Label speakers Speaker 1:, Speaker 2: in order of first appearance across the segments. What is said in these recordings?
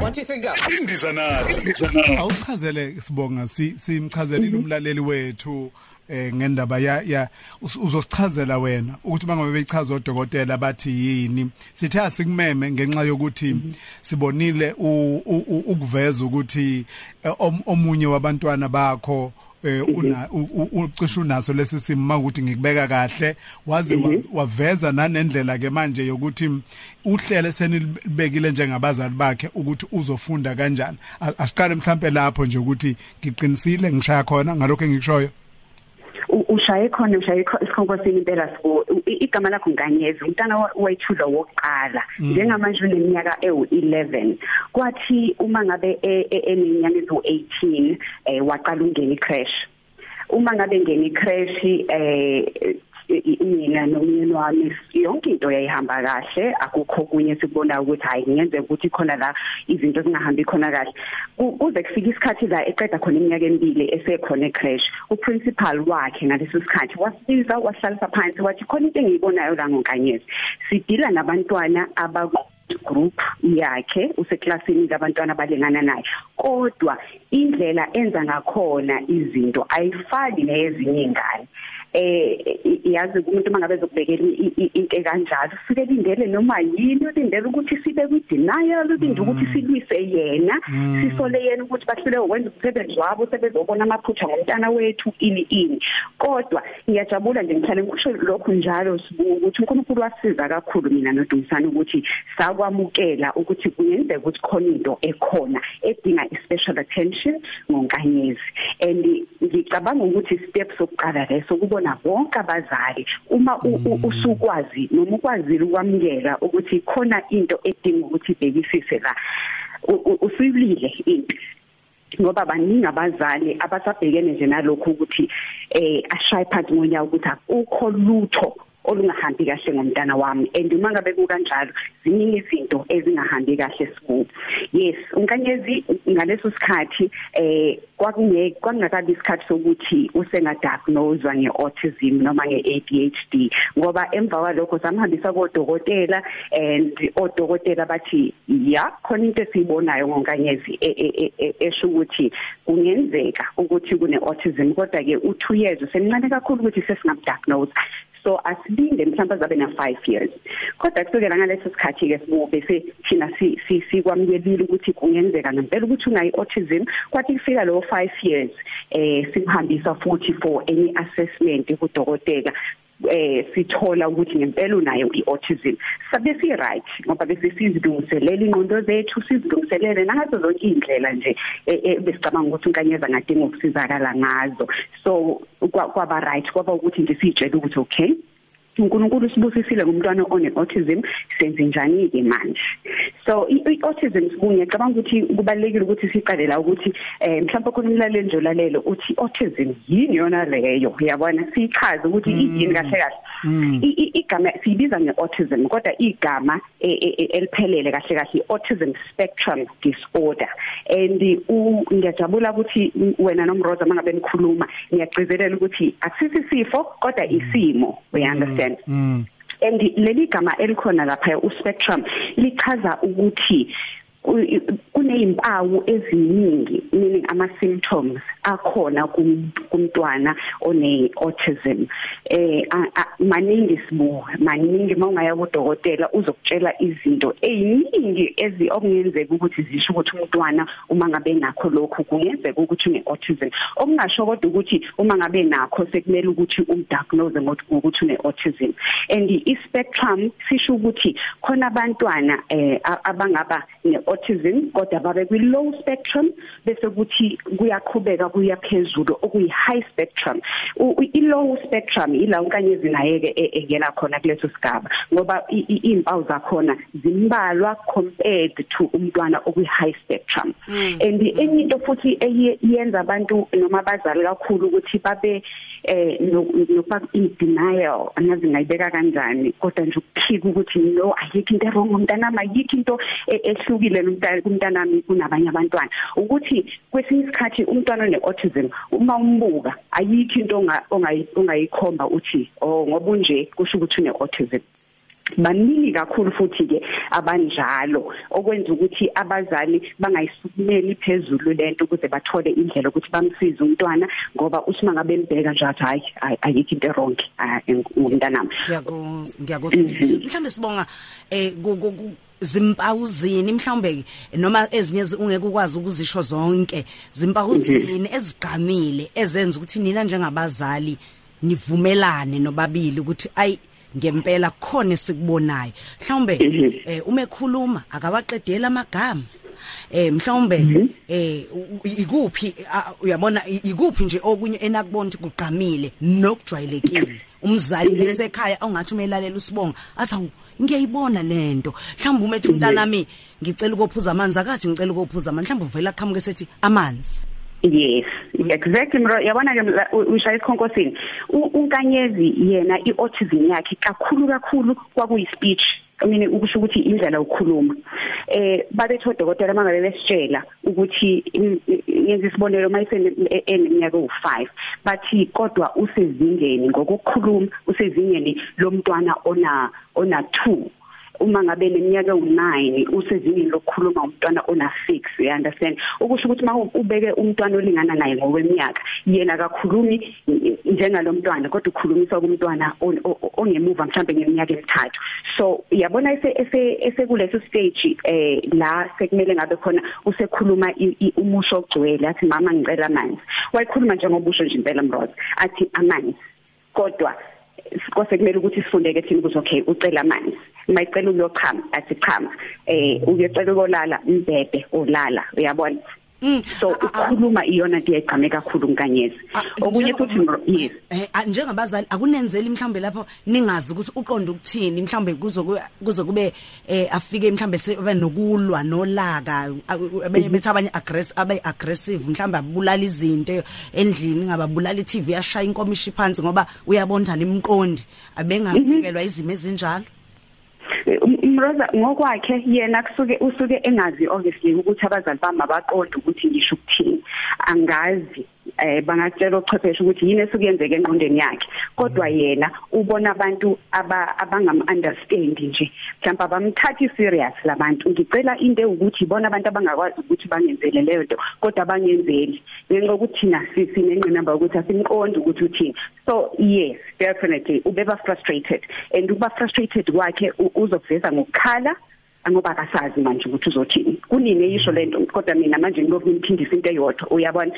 Speaker 1: 1 2 3 go.
Speaker 2: Indiza nathi.
Speaker 3: Awuchazele sibonga simchazelile umlaleli wethu eh ngendaba ya ya uzosichazela wena ukuthi bangabe beyichaza odokotela bathi yini. Sithe asikumeme ngenxa yokuthi sibonile ukuveza ukuthi eh, omunye wabantwana bakho eh una ucisha unaso lesi simo makuthi ngikubeka kahle. Waze
Speaker 4: Mhm.
Speaker 3: waveza nanendlela ke manje yokuthi uhlele senibekile njengabazali bakhe ukuthi uzofunda kanjani. A- asiqale mhlambe lapho nje ukuthi ngiqinisile ngishaya khona ngalokho engikushoyo
Speaker 4: U- ushaye khona ushaye kho- isikhonkosini impela I- igama lakho nganyeza umntana wa- wethulo wokuqala njengamanje uneminyaka ewu11 kwathi uma ngabe e- e- eneminyaka ezu18 eh waqala ungena icrash. Uma ngabe ngena icrash eh mina nomyeni wami yonke into yayihamba kahle. Akukho kunye sikubona ukuthi hayi ngiyenzeka ukuthi khona la izinto zingahambi khona kahle. Ku- kuze kufika isikhathi la eqeda khona iminyaka emibili esekhona ecrash uprincipal wakhe ngaleso sikhathi wasiza wahlalisa phansi wathi khona into engiyibonayo la ngonkanyezi sidila nabantwana aba group yakhe useklasini labantwana abalingana naye. Kodwa indlela enza ngakhona izinto ayifani neyezinye ingane eh yazi umuntu mangabe ezokubekela i- i- into ekanjalo ufike lindele noma yini ulindele ukuthi sibe kwi denial ulinde ukuthi silwise yena sisole yena ukuthi bahlule ukwenza umsebenzi wabo sebezobona amaphutha ngomntana wethu ini ini. Kodwa ngiyajabula nje ngihlale ngisho lokhu njalo sibuka ukuthi uNkulunkulu wasiza kakhulu mina noDumisana ukuthi sakwamukela ukuthi kuyenzeka ukuthi khona into ekhona edinga i-special attention ngonkanyezi. And ngicabanga ukuthi step sokuqala leso kubona bonke abazali. Uma u- usukwazi noma ukwazile ukwamukela ukuthi khona into edinga ukuthi ibhekisise la usuyilile into. Ngoba baningi abazali abasabhekene nje nalokho ukuthi eh ashaye phansi ngonyawo ukuthi akukho lutho olungahambi kahle ngomntana wami. And uma ngabe kukanjalo ziningi izinto ezingahambi kahle siku yes unkanyezi ngaleso sikhathi eh kwakunge kwangakabi isikhathi sokuthi usengadiagnosed ngeautism noma ngeADHD ngoba emva kwalokho samhambisa kodokotela and odokotela bathi ya khona into esiyibonayo ngonkanyezi e- e- e- esho ukuthi kungenzeka ukuthi kune autism kodwa ke u2 years usemncane kakhulu ukuthi sesingamdiagnose. So asilinde mhlawumbe azabe na 5 years. Kodwa kusukela ngaleso sikhathi ke sibube bese thina si si- sikwamukelile ukuthi kungenzeka ngempela ukuthi unayi autism kwathi kufika lo 5 years eh simhambisa futhi for any assessment kudokotela eh sithola ukuthi ngempela unayo iautism. Sabe si right ngoba bese sizilungiselela ingqondo zethu sizilungiselele nazo zonke indlela nje eh, eh, besicabanga ukuthi unkanyeza ngadinga ukusizakala ngazo. So kwa- kwaba right kwaba ukuthi nje sitshela ukuthi okay uNkulunkulu sibusisile ngumntwana one autism senze njani ke manje? So i- i- autism sibunye cabanga ukuthi kubalekile ukuthi siqale la ukuthi eh mhlawumbe khona umlaleli nje olalelo uthi autism yini yona leyo? Uyabona sichaze ukuthi yini kahle kahle. I- i- igama siyibiza ngeautism kodwa igama e- e- e- eliphelele kahle kahle autism spectrum disorder. And u- ngiyajabula ukuthi wena nomroza mangabe nikhuluma ngiyagcizelela ukuthi akusisi sifo kodwa isimo. We understand.
Speaker 3: Mm.
Speaker 4: And leli gama elikhona lapha uspectrum lichaza ukuthi ku- kunezimpawu eziningi meaning ama symptoms akhona kum- kumntwana one autism. Eh a- a- maningi sibu maningi mawungaya kudokotela uzokutshela izinto eziningi ezi okungenzeka ukuthi zisho ukuthi umntwana uma ngabe nakho lokhu kungenzeka ukuthi une autism okungasho kodwa ukuthi uma ngabe nakho sekumele ukuthi umdiagnose ngokuthi une autism and i-spectrum sisho ukuthi khona abantwana eh a- abangaba ne-autism kodwa babe kwi-low spectrum bese kuthi kuyaqhubeka kuya phezulu okuyi high spectrum. U- u- i-low spectrum ila unkanyezi naye ke e- engena khona kuleso sigaba ngoba i- i- izimpawu zakhona zimbalwa compared to umntwana okwi high spectrum and enye into futhi eye- yenza abantu noma abazali kakhulu ukuthi babe eh nokuba in denial angazi ngayibeka kanjani kodwa nje ukuphika ukuthi no ayikho into wrong ngomntanami ayikho into e- ehlukile nomntana kumntanami kunabanye abantwana. Ukuthi kwesinye isikhathi umntwana one-autism uma umbuka ayikho into onga- ongayi- ongayikhomba uthi oh ngoba unje kusho ukuthi une-autism. Baningi kakhulu futhi ke abanjalo okwenza ukuthi abazali bangayisukumeli phezulu lento ukuze bathole indlela ukuthi bamsize umntwana ngoba usima ngabe mbheka nje athi hayi ayikho into wrong ngumntanami
Speaker 1: ngiyakuzwa ngiyakuzwa mhm. mhlambe sibonga eh zimpawuzini mhlawumbe noma ezinye ungeke ukwazi ukuzisho zonke zimpawuzini mhm. ezigqamile ezenza ukuthi nina njengabazali nivumelane nobabili ukuthi ayi ngempela khona sikubonayo mhlawumbe mhm. eh uma ekhuluma akawaqedela amagama. Eh mhlawumbe mhm. eh ikuphi uyabona ikuphi nje okunye enakubona ukuthi kugqamile nokujwayelekile? Umzali lesekhaya ongathi umelalela usibonga athi ngiyayibona lento mhlawumbe umethi umntana nami ngicela ukophuza amanzi akathi ngicela ukophuza amanzi. Mhlawumbe uvela qhamuke sethi amanzi.
Speaker 4: Yes, exactly mro yabona ke ushaya isikhonkosini unkanyezi yena iautism yakhe kakhulu kakhulu kwakuyi speech I mean ukusho ukuthi indlela ukukhuluma eh babetho dokotela mangabe besitshela ukuthi yenza isibonelo mayisene eneminyaka u5 bathi kodwa usezingeni ngokukhuluma usezingeni lomntwana ona ona 2 uma ngabe leminyaka u9 usezingeni lokukhuluma umntwana ona 6 you understand? Ukusho ukuthi uma ubeke umntwana olingana naye ngokweminyaka yena akakhulumi njengalomntwana kodwa ukhulumisa kumntwana ongemuva mhlambe ngeminyaka emithathu. So yabona ese ese kuleso stage eh la sekumele ngabe khona usekhuluma umusho ogcwele athi mama ngicela amanzi. Wayikhuluma njengobusho nje impela mroza athi amanzi. Kodwa kose kumele ukuthi sifundeke thina ukuthi okay ucela amanzi. Mayicela uyochama athi chama eh uyocela ukolala mbebe olala uyabona? Mm. so ukukhuluma iyona nto eyigqame kakhulu nkanyezi okunye futhi yes.
Speaker 1: Eh njengabazali akunenzeli mhlambe lapho ningazi ukuthi uqonda ukuthini mhlambe kuzo kuzo kube eh afike mhlambe sebe nokulwa nolaka abenye bethi abanye aggressive abe aggressive mhlambe abulala izinto endlini ngababulala iTV yashaya inkomishi phansi ngoba uyabondana imqondi abengafikelwa izimo ezinjalo.
Speaker 4: Mroza ngokwakhe yena kusuke usuke engazi obviously ukuthi abazali bami abaqonda ukuthi ngisho ukuthini. Angazi. Eh bangakutshela ochwepheshe ukuthi yini esukuyenzeka engqondweni yakhe. Kodwa yena ubona abantu abangam understand nje. Mhlawumbe abamthathi serious labantu ngicela into ukuthi ibona abantu abangakwazi ukuthi bangenzele leyo nto kodwa bangenzeli. Ngenxa ukuthi thina sinenqinamba ukuthi asimqondi ukuthi uthini. So yes definitely ubeba frustrated. And ukuba frustrated kwakhe uzokuveza ngokukhala ngoba akasazi manje ukuthi uzothini kunini eyisho lento kodwa mina manje ngiloku ngimphindisa into eyodwa. Uyabona?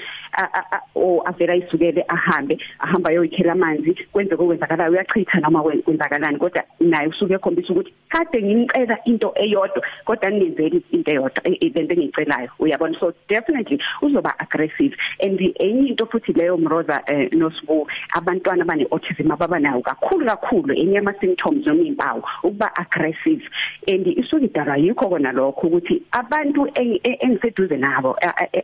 Speaker 4: O avela isukele ahambe ahamba yoyikhela amanzi kwenze okwenzakalayo. Uyachitha noma kwenzakalani kodwa naye usuke ekhombisa ukuthi kade ngimcela into eyodwa kodwa ningenzeli into eyodwa lento engiyicelayo. Uyabona? So definitely uzoba aggressive. And enye into futhi leyo mroza eh, nosibu abantwana abane autism ababa nayo kakhulu kakhulu enye ama symptoms noma impawu ukuba aggressive. And isuke idalwa yikho kona lokho ukuthi abantu engiseduze nabo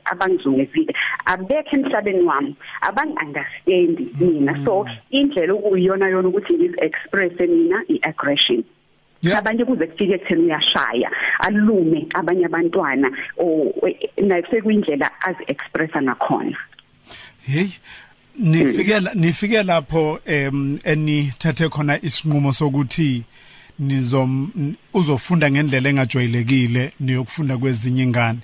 Speaker 4: abangizungezile abekho emhlabeni wami abangi-understand mina. So indlela okuyiyona yona ukuthi ngizi-express mina i-aggression. Abanye kuze kufike ekutheni uyashaya alume abanye abantwana naye sekuyindlela azi-expressa ngakhona
Speaker 3: hey nifikela nifike lapho em enithathe khona isinqumo sokuthi nizom uzofunda ngendlela engajwayelekile niyokufunda kwezinye ingane.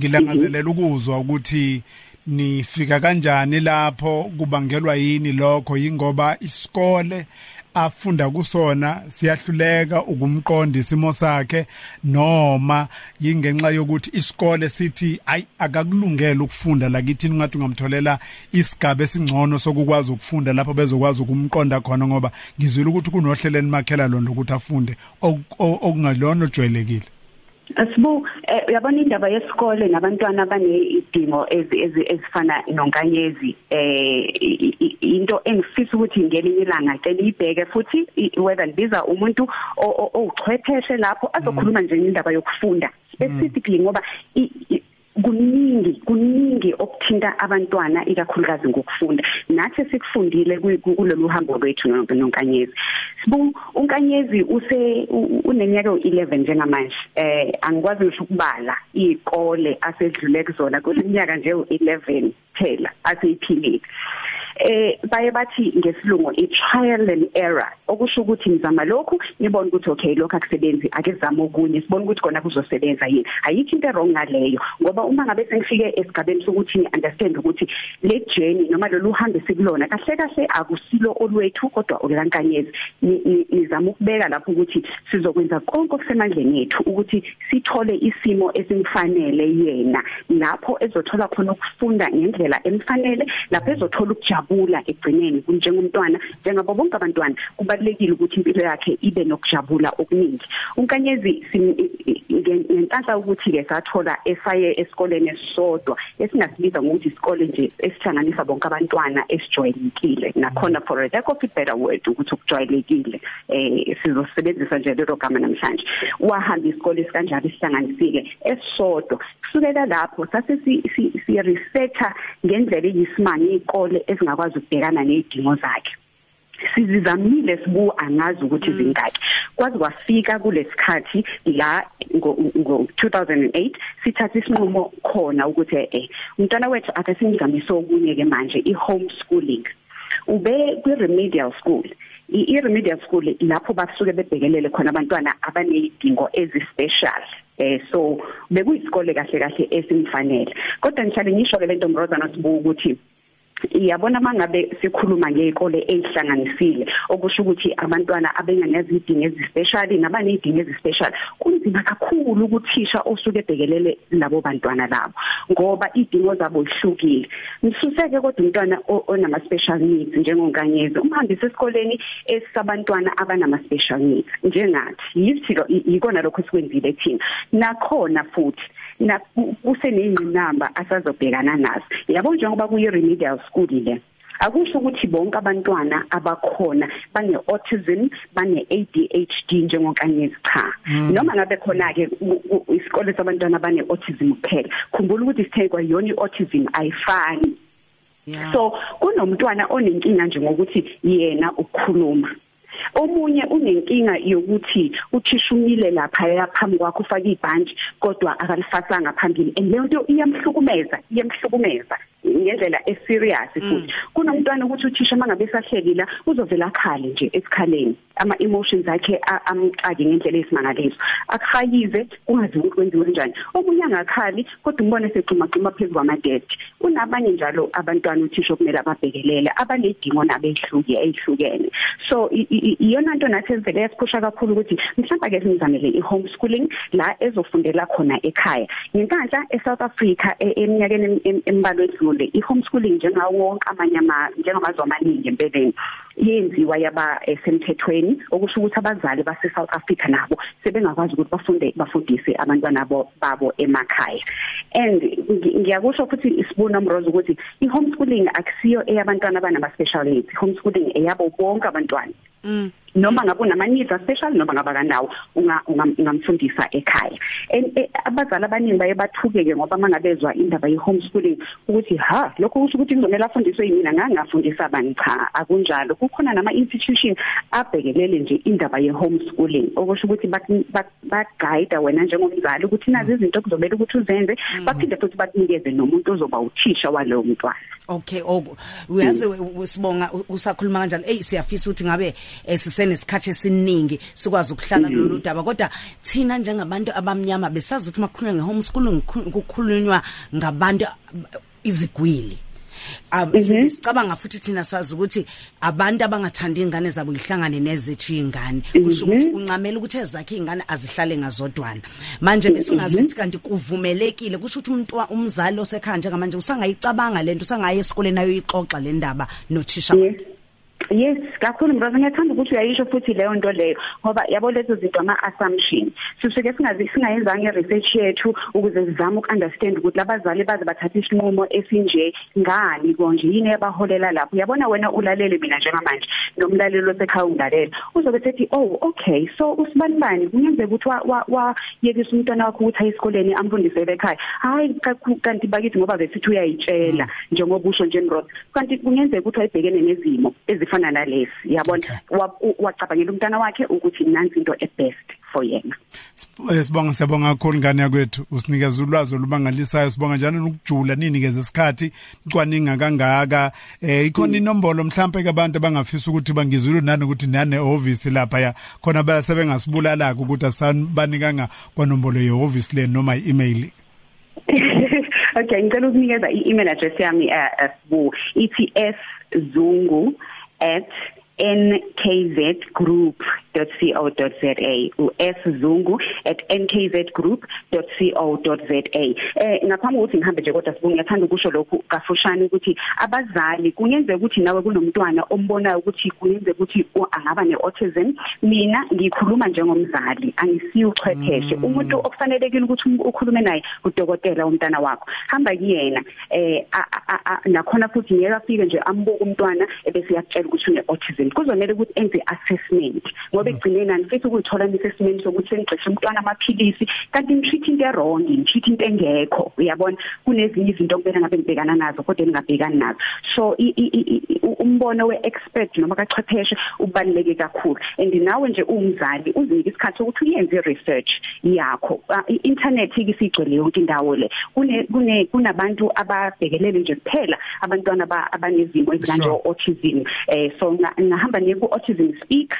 Speaker 3: Ngilangazelela ukuzwa ukuthi nifika kanjani lapho kubangelwa yini lokho yingoba isikole afunda kusona siyahluleka ukumqonda isimo sakhe noma yingenxa yokuthi isikole sithi ay akakulungela ukufunda lakithi ngathi ungamtholela isigaba esingcono sokukwazi ukufunda lapho bezokwazi ukumqonda khona ngoba ngizwile ukuthi kunohleleni makhela lona ukuthi afunde okungalona ojwayelekile.
Speaker 4: Asibu eh, uyabona indaba yesikole nabantwana abanezidingo ezifana nonkanyezi eh into engifisa ukuthi ngelinye ilanga cela ibheke futhi whether libiza umuntu owuchwepheshe lapho azokhuluma nje indaba yokufunda specifically ngoba kuningi kuningi okuthinta abantwana ikakhulukazi ngokufunda. Nathi sikufundile kulolu hambo lwethu nonkanyezi. Sibu unkanyezi use uneminyaka u11 njengamanje. Eh angikwazi ngisho ukubala izikole asedlule kuzona kuleminyaka nje u11 phela aseyiphilile. Eh baye bathi ngesilungu i trial and error. Okusho ukuthi ngizama lokhu ngibona ukuthi okay lokho akusebenzi ake sizame okunye. Sibona ukuthi kona kuzosebenza yini. Ayikho into wrong ngaleyo ngoba uma ngabe sengifike esigabeni sokuthi ngi understand ukuthi le journey noma lolu hambe sikulona kahle kahle akusilo olwethu kodwa olakankanyezi nizama ukubeka lapho ukuthi sizokwenza konke okusemandleni ethu ukuthi sithole isimo esimfanele yena. Lapho ezothola khona ukufunda ngendlela emfanele lapho ezothola ukujabula egcineni kunjengomntwana njengabo bonke abantwana kubalekile ukuthi impilo yakhe ibe nokujabula okuningi. Unkanyezi ngenhlanhla ukuthi ke sathola esaye esikoleni esisodwa esingasibiza ngokuthi isikole nje esihlanganisa bonke abantwana esijwayelekile. Nakhona for a lack of a better word ukuthi ukujwayelekile eh sizosebenzisa nje lelo gama namhlanje. Wahamba isikole esikanjalo isihlanganisile esisodwa. Kusukela lapho sase si researcher ngendlela eyisimanga izikole ezingakwazi ukubhekana nezidingo zakhe. Sizizamile sibu angazi ukuthi
Speaker 1: mm.
Speaker 4: zingaki. Kwazi kwafika kulesikhathi la ngo 2008 sithatha isinqumo khona ukuthi eh umntwana wethu akasingizamise okunye ke manje i homeschooling ube kwi remedial school. I remedial school lapho basuke bebhekelele khona abantwana abanezidingo ezispecial. Eh so bekuyisikole kahle kahle esimfanele. Kodwa ngihlale ngisho ke lento Mrozana sibuka ukuthi iyabona mangabe sikhuluma ngezikole ezihlanganisile okusho ukuthi abantwana abenganezidingo ezispecial nabanezidingo ezispecial kunzima kakhulu ukuthisha osuke ebhekelele labo bantwana labo ngoba idingo zabo ihlukile ngisuseke kodwa umntwana onama special needs njengonkanyezi umhambise esikoleni esabantwana abanama special needs. Njengathi yithi yikona lokho sikwenzile thina. Nakhona futhi na kuseneyingqinamba asazobhekana nazo yabo njengoba kuyi remedial school le akusho ukuthi bonke abantwana abakhona bane autism bane ADHD njengonkanyezi cha mm. noma ngabe khona ke isikole sabantwana bane autism kuphela khumbula ukuthi sithekwa yona iautism ayifani Yeah. So kunomntwana onenkinga nje ngokuthi yena ukukhuluma omunye unenkinga yokuthi uthishumile lapha yaphambi kwakho ufaka ibhanji kodwa akalifasanga phambili. And leyo nto iyamhlukumeza iyamhlukumeza. Ngendlela eserious futhi. Kunomntwana ukuthi uthisha mangabe sahleli la uzovela akhale nje esikhaleni. Ama emotions akhe amxake ngendlela esimangaliso akuhayize kungazi ukuthi kwenziwe kanjani. Omunye angakhali kodwa umbone sexuma xuma phezulu kwamadesk. Kunabanye njalo abantwana uthisha okumele ababhekelele abanedingo nabehluke ehlukene so iyona nto nathi evele yasiphusha kakhulu ukuthi mhlawumbe ke simzamele i-homeschooling la ezofundela khona ekhaya. Ngenkanhla eSouth Africa e, eminyakeni embalwa edlule i-homeschooling njengawo wonke amanye ama njengamazwe amaningi empeleni yenziwa yaba esemthethweni okusho ukuthi abazali base South Africa nabo sebengakwazi ukuthi bafunde bafundise abantwana babo emakhaya. And ngiyakusho futhi isibuna mrozo ukuthi i-homeschooling akusiyo eyabantwana abanama special needs. Homeschooling eyabo bonke abantwana. Mm. Noma ngabe unama needs special noma ngaba kanawo ungamfundisa ekhaya. And abazali abaningi baye bathukeke ngoba mangabezwa indaba ye homeschooling ukuthi ha lokho kusho ukuthi ngizomela afundiswe yimina ngangafundisa abani cha akunjalo. Kukhona nama institution abhekelele nje indaba ye homeschooling okusho ukuthi ba guide wena njengomzali ukuthi nazi izinto kuzomela ukuthi uzenze. Baphinde futhi bakunikeze nomuntu ozoba uthisha walowo mntwana.
Speaker 1: Okay oku uyazi sibonga usakhuluma kanjalo. Hey siyafisa ukuthi ngabe sisenesikhathi esiningi sikwazi ukuhlala kulolu daba. Kodwa thina njengabantu abamnyama besazi ukuthi makukhulunywa ngehomeschooling kukhulunywa ngabantu izigwili. Sicabanga futhi thina sazi ukuthi abantu abangathandi ingane zabo ihlangane nezethu ingane kusho ukuthi uncamela ukuthi ezakhe ingane azihlale ngazodwana. Manje besingazi ukuthi kanti kuvumelekile kusho ukuthi umuntu umzali osekhaya njengamanje usangayicabanga lento usangaye esikoleni nayo ixoxa le ndaba nothisha wakhe
Speaker 4: Yes, kakhulu mroza ngiyathanda ukuthi uyayisho futhi leyo nto leyo ngoba yabo lezo zinto ama assumption. Sisuke singazi singayenzanga research yethu ukuze sizame ukunderstand ukuthi labazali baze bathatha isinqumo esinje ngani konje yini ebaholela lapho. Uyabona wena ulalele mina njengamanje nomlalelo osekhaya ungalela. Uzobe sethi oh okay so usibanibani kungenzeka ukuthi wa yekisa umntwana wakho ukuthi ayisikoleni amfundise ekhaya. Hayi kanti bakithi ngoba besithi uyayitshela njengoba usho nje Mroza. Kanti kungenzeka ukuthi ayibhekene nezimo ezifana esifana nalesi. Yabona? Wacabangela umntana wakhe ukuthi nansi into ebest for yena.
Speaker 3: Eh, sibonga siyabonga kakhulu ngane yakwethu. Usinikeza ulwazi olubangalisayo. Sibonga njalo nokujula. Ninikeze isikhathi. Icwaninga kangaka eh ikhona inombolo mhlawumbe ke abantu abangafisa ukuthi bangizule nani ukuthi nane office lapha ya. Khona basebengasibulala ukuthi asanibanikanga kwanombolo ye office le noma i-email.
Speaker 4: Okay ngicela ukunikeza i-email address yami uh, uh, ithi s zungu at nkzgroup.co.za uszungu@nkzgroup.co.za eh ngaphambi kokuthi ngihambe nje kodwa sibungu ngiyathanda ukusho lokhu kafushane ukuthi abazali kungenzeka ukuthi nawe kunomntwana ombonayo ukuthi kungenzeka ukuthi angaba neautism. Mina ngikhuluma njengomzali angisiyo uchwepheshe. Mm. umuntu okufanelekile ukuthi ukhulume naye udokotela womntana wakho. Hamba kuyena eh nakhona futhi ngeke afike nje ambuka umntwana ebese yakutshela ukuthi une autism emsebenzini kuzomela ukuthi enze assessment. Ngoba egcineni anifisa ukuthola assessment sokuthi sengixeshe umntwana amaphilisi kanti ngitreat into wrong ngitreat into engekho uyabona? Kunezinye izinto okumele ngabe ngibhekana nazo kodwa ngingabhekani nazo. So umbono we-expert noma kachwepheshe ubaluleke kakhulu. And nawe nje umzali uzinike isikhathi sokuthi uyenze research yakho. I-internet isigcwele yonke indawo le. Kune kunabantu ababhekelele nje kuphela abantwana abanezimo ezikanje autism eh so ngahamba niye ku Autism Speaks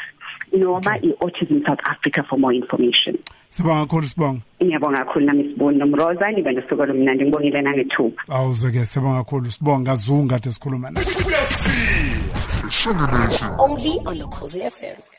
Speaker 4: noma i-Autism South Africa for more information.
Speaker 3: Sibonga kakhulu sibonga.
Speaker 4: Ngiyabonga kakhulu nami siboni nomroza nibe nosuku lomnandi ngibongile nangethuba.
Speaker 3: Awuzeke sibonga kakhulu. Sibonga kazunga kade sikhuluma nawe
Speaker 2: Only on Khosi FM